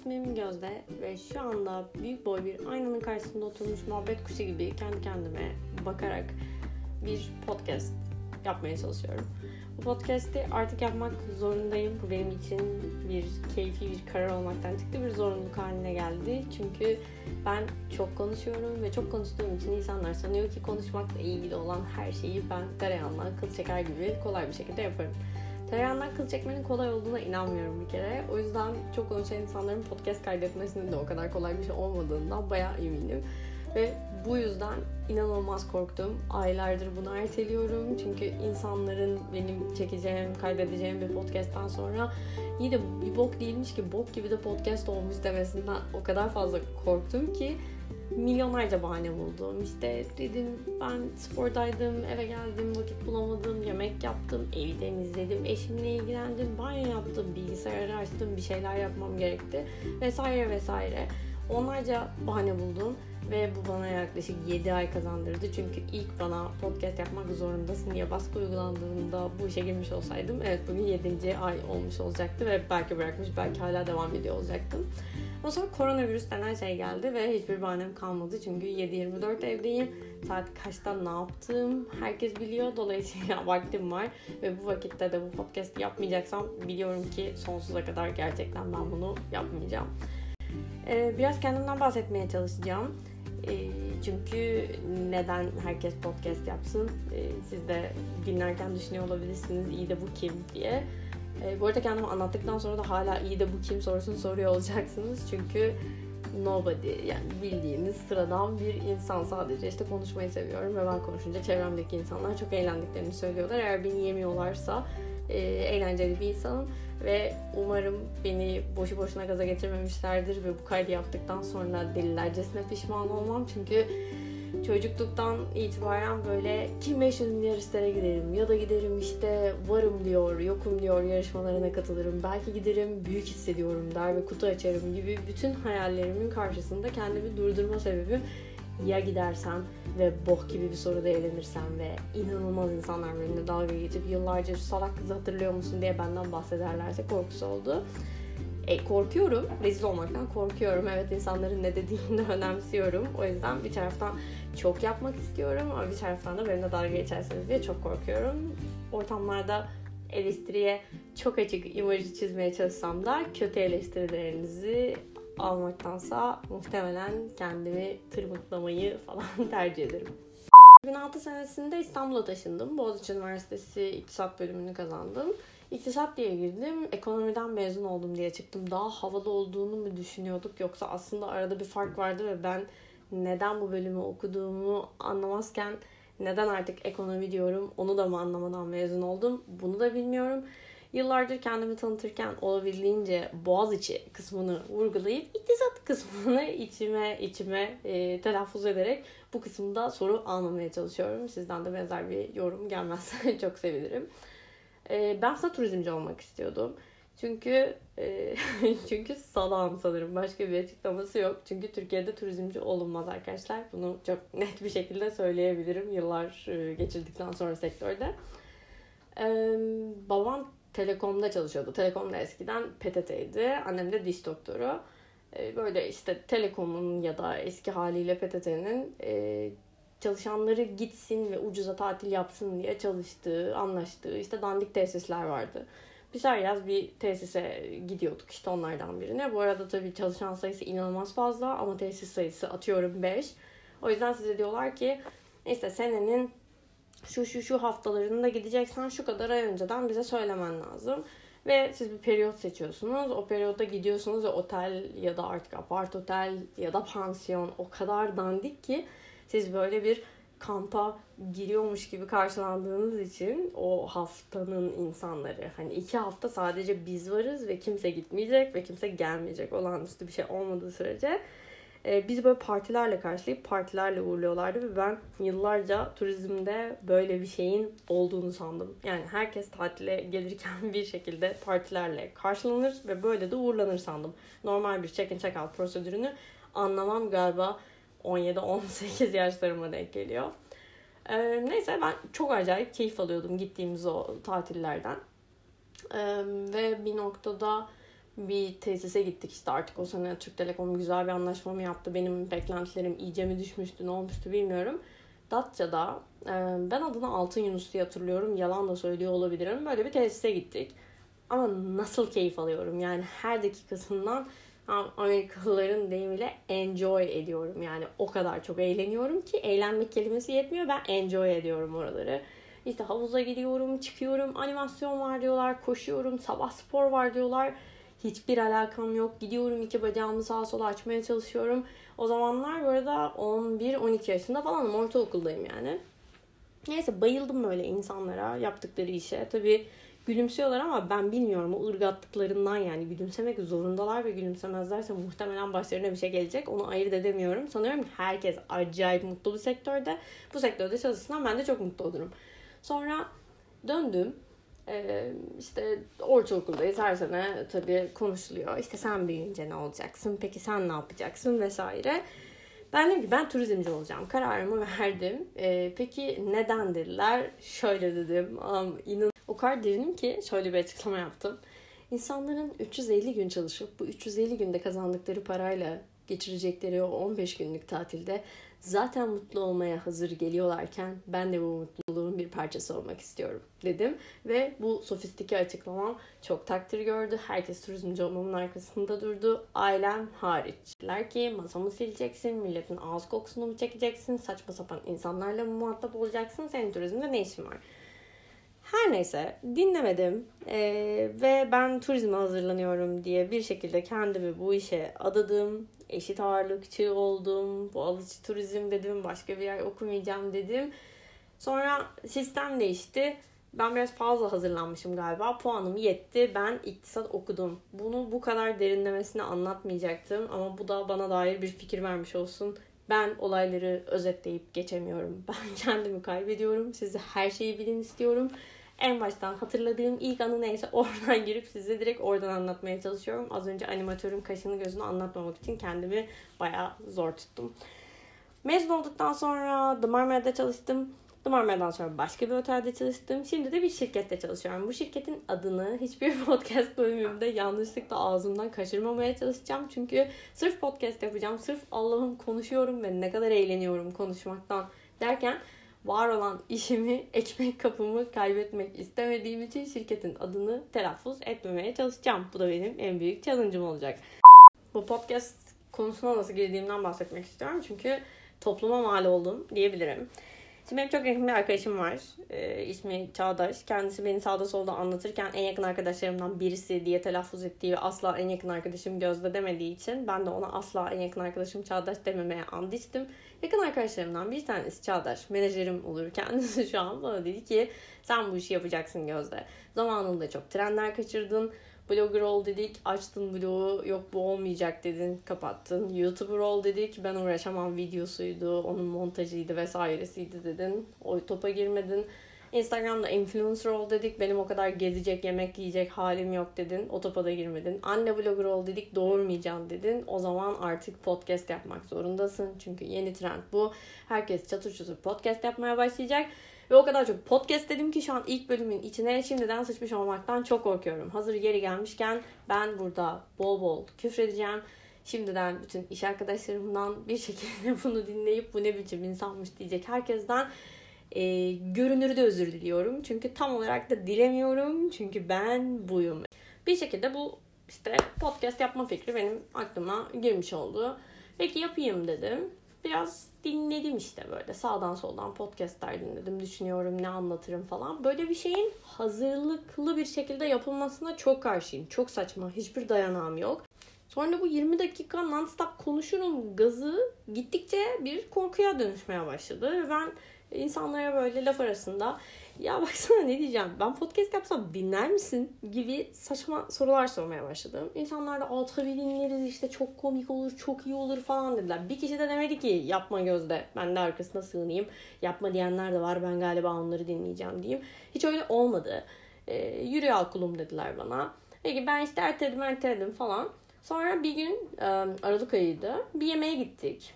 ismim Gözde ve şu anda büyük boy bir aynanın karşısında oturmuş muhabbet kuşu gibi kendi kendime bakarak bir podcast yapmaya çalışıyorum. Bu podcast'i artık yapmak zorundayım. Bu benim için bir keyfi bir karar olmaktan çıktı. Bir zorunluluk haline geldi. Çünkü ben çok konuşuyorum ve çok konuştuğum için insanlar sanıyor ki konuşmakla ilgili olan her şeyi ben tereyağından kıl çeker gibi kolay bir şekilde yaparım. Tereyağından kıl çekmenin kolay olduğuna inanmıyorum bir kere. O yüzden çok konuşan insanların podcast kaydetmesinin de o kadar kolay bir şey olmadığından bayağı eminim. Ve bu yüzden inanılmaz korktum. Aylardır bunu erteliyorum. Çünkü insanların benim çekeceğim, kaydedeceğim bir podcast'tan sonra iyi de bir bok değilmiş ki bok gibi de podcast olmuş demesinden o kadar fazla korktum ki milyonlarca bahane buldum. İşte dedim ben spordaydım, eve geldim, vakit yemek yaptım, evi temizledim, eşimle ilgilendim, banyo yaptım, bilgisayarı açtım, bir şeyler yapmam gerekti vesaire vesaire. Onlarca bahane buldum ve bu bana yaklaşık 7 ay kazandırdı. Çünkü ilk bana podcast yapmak zorundasın diye baskı uygulandığında bu işe girmiş olsaydım evet bugün 7. ay olmuş olacaktı ve belki bırakmış belki hala devam ediyor olacaktım. Ondan sonra koronavirüs denen şey geldi ve hiçbir bahanem kalmadı. Çünkü 7-24 evdeyim. Saat kaçta ne yaptım herkes biliyor. Dolayısıyla vaktim var. Ve bu vakitte de bu podcast yapmayacaksam biliyorum ki sonsuza kadar gerçekten ben bunu yapmayacağım. Ee, biraz kendimden bahsetmeye çalışacağım. Ee, çünkü neden herkes podcast yapsın? Ee, siz de dinlerken düşünüyor olabilirsiniz. İyi de bu kim diye. E, bu arada kendimi anlattıktan sonra da hala iyi de bu kim sorusunu soruyor olacaksınız. Çünkü nobody yani bildiğiniz sıradan bir insan sadece işte konuşmayı seviyorum ve ben konuşunca çevremdeki insanlar çok eğlendiklerini söylüyorlar. Eğer beni yemiyorlarsa e, eğlenceli bir insanım ve umarım beni boşu boşuna gaza getirmemişlerdir ve bu kaydı yaptıktan sonra delilercesine pişman olmam çünkü çocukluktan itibaren böyle kim 500 yarışlara giderim ya da giderim işte varım diyor, yokum diyor yarışmalarına katılırım. Belki giderim büyük hissediyorum der ve kutu açarım gibi bütün hayallerimin karşısında kendimi durdurma sebebim ya gidersem ve boh gibi bir soruda eğlenirsem ve inanılmaz insanlar benimle dalga geçip yıllarca şu salak kızı hatırlıyor musun diye benden bahsederlerse korkusu oldu. E, korkuyorum. Rezil olmaktan korkuyorum. Evet insanların ne dediğini de önemsiyorum. O yüzden bir taraftan çok yapmak istiyorum ama bir taraftan da benimle dalga geçersiniz diye çok korkuyorum. Ortamlarda eleştiriye çok açık imajı çizmeye çalışsam da kötü eleştirilerinizi almaktansa muhtemelen kendimi tırmıklamayı falan tercih ederim. 2006 senesinde İstanbul'a taşındım. Boğaziçi Üniversitesi İktisat bölümünü kazandım. İktisat diye girdim. Ekonomiden mezun oldum diye çıktım. Daha havalı olduğunu mu düşünüyorduk yoksa aslında arada bir fark vardı ve ben neden bu bölümü okuduğumu anlamazken neden artık ekonomi diyorum onu da mı anlamadan mezun oldum bunu da bilmiyorum. Yıllardır kendimi tanıtırken olabildiğince Boğaziçi kısmını vurgulayıp iktisat kısmını içime içime e, telaffuz ederek bu kısımda soru almamaya çalışıyorum. Sizden de benzer bir yorum gelmezse çok sevinirim. E, ben aslında turizmci olmak istiyordum. Çünkü e, çünkü salam sanırım. Başka bir açıklaması yok. Çünkü Türkiye'de turizmci olunmaz arkadaşlar. Bunu çok net bir şekilde söyleyebilirim. Yıllar e, geçirdikten sonra sektörde. E, babam Telekom'da çalışıyordu. Telekom'da eskiden PTT'ydi. Annem de diş doktoru. E, böyle işte Telekom'un ya da eski haliyle PTT'nin e, çalışanları gitsin ve ucuza tatil yapsın diye çalıştığı, anlaştığı işte dandik tesisler vardı. Biz her yaz bir tesise gidiyorduk işte onlardan birine. Bu arada tabii çalışan sayısı inanılmaz fazla ama tesis sayısı atıyorum 5. O yüzden size diyorlar ki işte senenin şu şu şu haftalarında gideceksen şu kadar ay önceden bize söylemen lazım. Ve siz bir periyot seçiyorsunuz. O periyotta gidiyorsunuz ve otel ya da artık apart otel ya da pansiyon o kadar dandik ki siz böyle bir kampa giriyormuş gibi karşılandığınız için o haftanın insanları hani iki hafta sadece biz varız ve kimse gitmeyecek ve kimse gelmeyecek olağanüstü bir şey olmadığı sürece e, biz böyle partilerle karşılayıp partilerle uğurluyorlardı ve ben yıllarca turizmde böyle bir şeyin olduğunu sandım. Yani herkes tatile gelirken bir şekilde partilerle karşılanır ve böyle de uğurlanır sandım. Normal bir check-in check-out prosedürünü anlamam galiba 17-18 yaşlarıma denk geliyor. Ee, neyse ben çok acayip keyif alıyordum gittiğimiz o tatillerden. Ee, ve bir noktada bir tesise gittik işte artık o sene Türk Telekom güzel bir anlaşma mı yaptı? Benim beklentilerim iyice mi düşmüştü ne olmuştu bilmiyorum. Datça'da ben adını Altın Yunus diye hatırlıyorum. Yalan da söylüyor olabilirim. Böyle bir tesise gittik. Ama nasıl keyif alıyorum. Yani her dakikasından Amerikalıların deyimiyle enjoy ediyorum. Yani o kadar çok eğleniyorum ki eğlenmek kelimesi yetmiyor. Ben enjoy ediyorum oraları. İşte havuza gidiyorum, çıkıyorum, animasyon var diyorlar, koşuyorum, sabah spor var diyorlar. Hiçbir alakam yok. Gidiyorum iki bacağımı sağa sola açmaya çalışıyorum. O zamanlar bu arada 11-12 yaşında falan ortaokuldayım yani. Neyse bayıldım böyle insanlara yaptıkları işe. Tabii gülümsüyorlar ama ben bilmiyorum o yani gülümsemek zorundalar ve gülümsemezlerse muhtemelen başlarına bir şey gelecek. Onu ayırt edemiyorum. Sanıyorum herkes acayip mutlu bir sektörde. Bu sektörde çalışsam ben de çok mutlu olurum. Sonra döndüm. Ee, işte ortaokuldayız her sene tabii konuşuluyor. İşte sen büyüyünce ne olacaksın? Peki sen ne yapacaksın? Vesaire. Ben dedim ki ben turizmci olacağım. Kararımı verdim. Ee, peki neden dediler? Şöyle dedim. Um, o kadar derinim ki şöyle bir açıklama yaptım. İnsanların 350 gün çalışıp bu 350 günde kazandıkları parayla geçirecekleri o 15 günlük tatilde zaten mutlu olmaya hazır geliyorlarken ben de bu mutluluğun bir parçası olmak istiyorum dedim. Ve bu sofistike açıklamam çok takdir gördü. Herkes turizmci olmamın arkasında durdu. Ailem hariç. Dediler ki masamı sileceksin, milletin ağız kokusunu mu çekeceksin, saçma sapan insanlarla mı muhatap olacaksın, senin turizmde ne işin var? Her neyse dinlemedim ee, ve ben turizme hazırlanıyorum diye bir şekilde kendimi bu işe adadım. Eşit ağırlıkçı oldum. Boğaziçi turizm dedim. Başka bir yer okumayacağım dedim. Sonra sistem değişti. Ben biraz fazla hazırlanmışım galiba. Puanım yetti. Ben iktisat okudum. Bunu bu kadar derinlemesine anlatmayacaktım. Ama bu da bana dair bir fikir vermiş olsun. Ben olayları özetleyip geçemiyorum. Ben kendimi kaybediyorum. Size her şeyi bilin istiyorum en baştan hatırladığım ilk anı neyse oradan girip size direkt oradan anlatmaya çalışıyorum. Az önce animatörün kaşını gözünü anlatmamak için kendimi bayağı zor tuttum. Mezun olduktan sonra The Marmara'da çalıştım. The Marmara'dan sonra başka bir otelde çalıştım. Şimdi de bir şirkette çalışıyorum. Bu şirketin adını hiçbir podcast bölümümde yanlışlıkla ağzımdan kaçırmamaya çalışacağım. Çünkü sırf podcast yapacağım. Sırf Allah'ım konuşuyorum ve ne kadar eğleniyorum konuşmaktan derken var olan işimi, ekmek kapımı kaybetmek istemediğim için şirketin adını telaffuz etmemeye çalışacağım. Bu da benim en büyük challenge'ım olacak. Bu podcast konusuna nasıl girdiğimden bahsetmek istiyorum. Çünkü topluma mal oldum diyebilirim. Şimdi benim çok yakın bir arkadaşım var. Ee, ismi Çağdaş. Kendisi beni sağda solda anlatırken en yakın arkadaşlarımdan birisi diye telaffuz ettiği ve asla en yakın arkadaşım Gözde demediği için ben de ona asla en yakın arkadaşım Çağdaş dememeye and içtim. Yakın arkadaşlarımdan bir tanesi Çağdaş, menajerim olur kendisi şu an bana dedi ki sen bu işi yapacaksın Gözde. Zamanında çok trenler kaçırdın. Blogger ol dedik, açtın blogu, yok bu olmayacak dedin, kapattın. YouTuber ol dedik, ben uğraşamam videosuydu, onun montajıydı vesairesiydi dedin. O topa girmedin. Instagram'da influencer ol dedik. Benim o kadar gezecek, yemek yiyecek halim yok dedin. O topa da girmedin. Anne blogger ol dedik. Doğurmayacağım dedin. O zaman artık podcast yapmak zorundasın. Çünkü yeni trend bu. Herkes çatır çatır podcast yapmaya başlayacak. Ve o kadar çok podcast dedim ki şu an ilk bölümün içine şimdiden sıçmış olmaktan çok korkuyorum. Hazır yeri gelmişken ben burada bol bol küfredeceğim. Şimdiden bütün iş arkadaşlarımdan bir şekilde bunu dinleyip bu ne biçim insanmış diyecek herkesten e, görünürde özür diliyorum. Çünkü tam olarak da dilemiyorum. Çünkü ben buyum. Bir şekilde bu işte podcast yapma fikri benim aklıma girmiş oldu. Peki yapayım dedim. Biraz dinledim işte böyle sağdan soldan podcastler dinledim. Düşünüyorum ne anlatırım falan. Böyle bir şeyin hazırlıklı bir şekilde yapılmasına çok karşıyım. Çok saçma. Hiçbir dayanağım yok. Sonra bu 20 dakika non-stop konuşurum gazı gittikçe bir korkuya dönüşmeye başladı. Ve ben insanlara böyle laf arasında ya baksana ne diyeceğim ben podcast yapsam dinler misin gibi saçma sorular sormaya başladım. İnsanlar da tabii dinleriz işte çok komik olur çok iyi olur falan dediler. Bir kişi de demedi ki yapma gözde ben de arkasına sığınayım. Yapma diyenler de var ben galiba onları dinleyeceğim diyeyim. Hiç öyle olmadı. Ee, yürü al kulum dediler bana. Peki ben işte erteledim erteledim falan. Sonra bir gün Aralık ayıydı. Bir yemeğe gittik.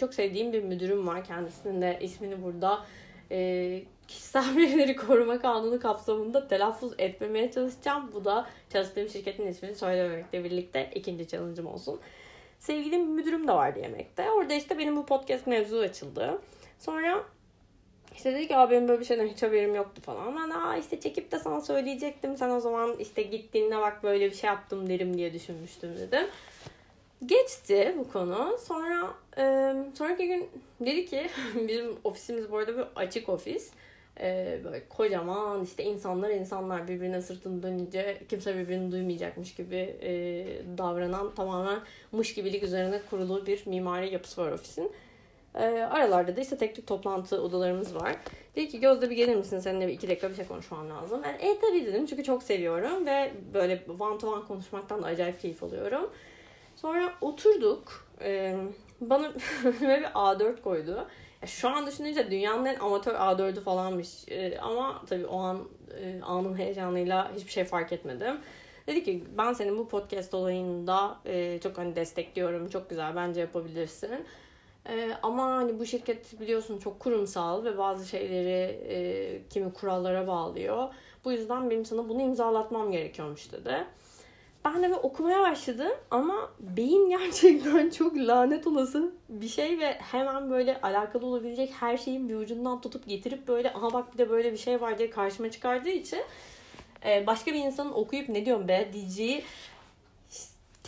Çok sevdiğim bir müdürüm var. Kendisinin de ismini burada kişisel verileri koruma kanunu kapsamında telaffuz etmemeye çalışacağım. Bu da çalıştığım şirketin ismini söylememekle birlikte ikinci challenge'ım olsun. Sevgili müdürüm de vardı yemekte. Orada işte benim bu podcast mevzu açıldı. Sonra işte dedi ki abi benim böyle bir şeyden hiç haberim yoktu falan. Ben aa işte çekip de sana söyleyecektim. Sen o zaman işte gittiğinde bak böyle bir şey yaptım derim diye düşünmüştüm dedim. Geçti bu konu. Sonra e, sonraki gün dedi ki bizim ofisimiz bu arada bir açık ofis. E, böyle kocaman işte insanlar insanlar birbirine sırtını dönünce kimse birbirini duymayacakmış gibi e, davranan tamamen mış gibilik üzerine kurulu bir mimari yapısı var ofisin. E, aralarda da işte tek tük toplantı odalarımız var. Dedi ki Gözde bir gelir misin? Seninle bir iki dakika bir şey konuşmam lazım. Ben e tabii dedim çünkü çok seviyorum ve böyle one to one konuşmaktan da acayip keyif alıyorum. Sonra oturduk. Ee, bana bir A4 koydu. Şu an düşününce dünyanın en amatör A4'ü falanmış. Ee, ama tabii o an e, anın heyecanıyla hiçbir şey fark etmedim. Dedi ki ben senin bu podcast olayında e, çok hani destekliyorum. Çok güzel bence yapabilirsin. E, ama hani bu şirket biliyorsun çok kurumsal ve bazı şeyleri e, kimi kurallara bağlıyor. Bu yüzden benim sana bunu imzalatmam gerekiyormuş dedi. Ben de okumaya başladım ama beyin gerçekten çok lanet olası bir şey ve hemen böyle alakalı olabilecek her şeyin bir ucundan tutup getirip böyle aha bak bir de böyle bir şey var diye karşıma çıkardığı için e, başka bir insanın okuyup ne diyorum be diyeceği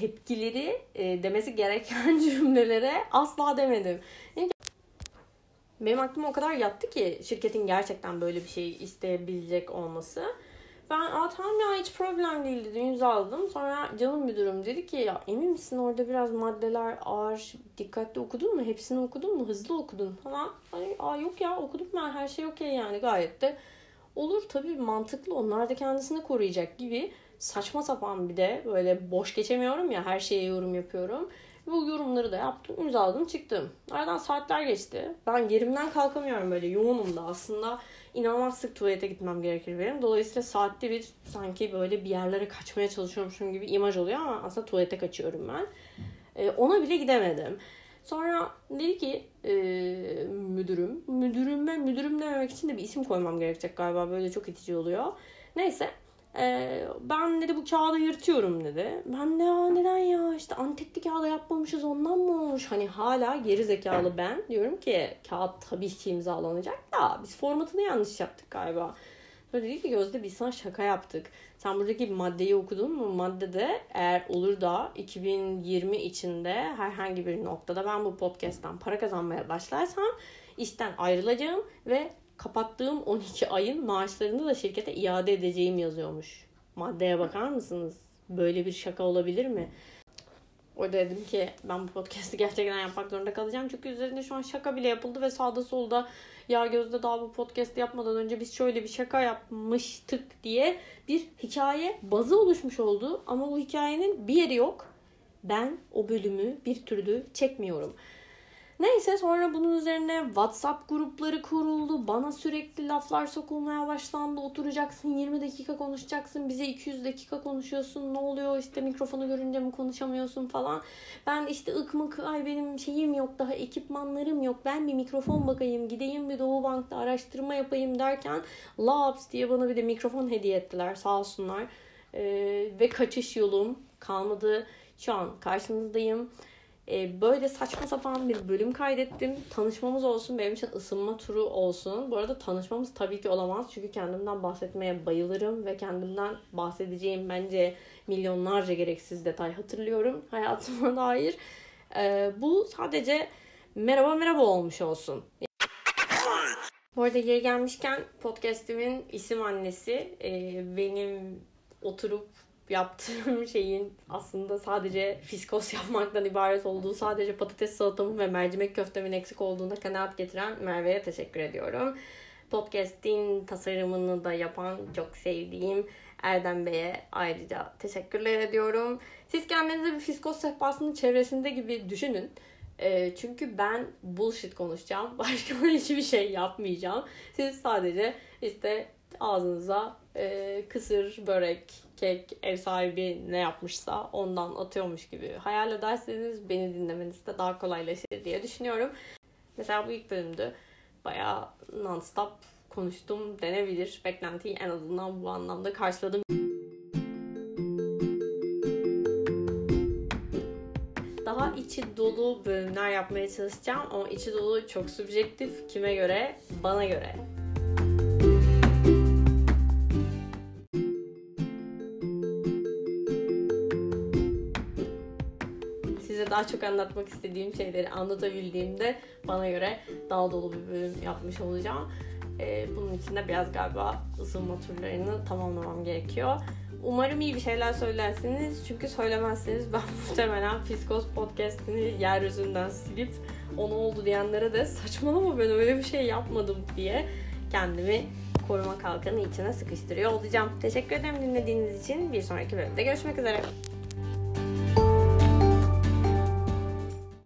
tepkileri e, demesi gereken cümlelere asla demedim. Benim aklıma o kadar yattı ki şirketin gerçekten böyle bir şey isteyebilecek olması. Ben Aa, tamam ya hiç problem değil dedim imzaladım. Sonra canım müdürüm dedi ki ya emin misin orada biraz maddeler ağır dikkatli okudun mu? Hepsini okudun mu? Hızlı okudun falan. Hani, Aa, yok ya okudum ben her şey okey yani gayet de olur tabii mantıklı onlar da kendisini koruyacak gibi saçma sapan bir de böyle boş geçemiyorum ya her şeye yorum yapıyorum. Bu yorumları da yaptım, imzaladım, çıktım. Aradan saatler geçti. Ben yerimden kalkamıyorum böyle yoğunum da aslında inanılmaz sık tuvalete gitmem gerekir benim. Dolayısıyla saatte bir sanki böyle bir yerlere kaçmaya çalışıyormuşum gibi imaj oluyor ama aslında tuvalete kaçıyorum ben. Ee, ona bile gidemedim. Sonra dedi ki e, müdürüm, müdürüme müdürüm dememek için de bir isim koymam gerekecek galiba. Böyle çok itici oluyor. Neyse ee, ben dedi bu kağıdı yırtıyorum dedi. Ben de ya neden ya işte antetli kağıda yapmamışız ondan mı olmuş? Hani hala geri zekalı ben diyorum ki kağıt tabii ki imzalanacak da biz formatını yanlış yaptık galiba. Sonra dedi ki Gözde biz sana şaka yaptık. Sen buradaki maddeyi okudun mu? Maddede eğer olur da 2020 içinde herhangi bir noktada ben bu podcast'tan para kazanmaya başlarsam işten ayrılacağım ve kapattığım 12 ayın maaşlarını da şirkete iade edeceğim yazıyormuş. Maddeye bakar mısınız? Böyle bir şaka olabilir mi? Orada dedim ki ben bu podcast'i gerçekten yapmak zorunda kalacağım. Çünkü üzerinde şu an şaka bile yapıldı ve sağda solda ya Gözde daha bu podcast'i yapmadan önce biz şöyle bir şaka yapmıştık diye bir hikaye bazı oluşmuş oldu. Ama bu hikayenin bir yeri yok. Ben o bölümü bir türlü çekmiyorum. Neyse sonra bunun üzerine WhatsApp grupları kuruldu. Bana sürekli laflar sokulmaya başlandı. Oturacaksın 20 dakika konuşacaksın. Bize 200 dakika konuşuyorsun. Ne oluyor işte mikrofonu görünce mi konuşamıyorsun falan. Ben işte ık mık ay benim şeyim yok daha ekipmanlarım yok. Ben bir mikrofon bakayım gideyim bir Doğu Bank'ta araştırma yapayım derken Labs diye bana bir de mikrofon hediye ettiler sağ olsunlar. Ee, ve kaçış yolum kalmadı. Şu an karşınızdayım. E, böyle saçma sapan bir bölüm kaydettim. Tanışmamız olsun, benim için ısınma turu olsun. Bu arada tanışmamız tabii ki olamaz. Çünkü kendimden bahsetmeye bayılırım ve kendimden bahsedeceğim bence milyonlarca gereksiz detay hatırlıyorum hayatıma dair. E, bu sadece merhaba merhaba olmuş olsun. Bu arada yeri gelmişken podcastimin isim annesi e, benim oturup yaptığım şeyin aslında sadece fiskos yapmaktan ibaret olduğu, sadece patates salatamın ve mercimek köftemin eksik olduğunda kanaat getiren Merve'ye teşekkür ediyorum. Podcast'in tasarımını da yapan çok sevdiğim Erdem Bey'e ayrıca teşekkürler ediyorum. Siz kendinizi bir fiskos sehpasının çevresinde gibi düşünün. E, çünkü ben bullshit konuşacağım. Başka hiçbir şey yapmayacağım. Siz sadece işte ağzınıza e, kısır, börek, kek, ev sahibi ne yapmışsa ondan atıyormuş gibi hayal ederseniz beni dinlemeniz de daha kolaylaşır diye düşünüyorum. Mesela bu ilk bölümdü. Bayağı non-stop konuştum denebilir. Beklentiyi en azından bu anlamda karşıladım. Daha içi dolu bölümler yapmaya çalışacağım ama içi dolu çok subjektif. Kime göre? Bana göre. Daha çok anlatmak istediğim şeyleri anlatabildiğimde bana göre daha dolu bir bölüm yapmış olacağım. Ee, bunun için de biraz galiba ısınma turlarını tamamlamam gerekiyor. Umarım iyi bir şeyler söylersiniz. Çünkü söylemezseniz ben muhtemelen Fiskos Podcast'ini yeryüzünden silip onu oldu diyenlere de saçmalama ben öyle bir şey yapmadım diye kendimi koruma kalkanı içine sıkıştırıyor olacağım. Teşekkür ederim dinlediğiniz için. Bir sonraki bölümde görüşmek üzere.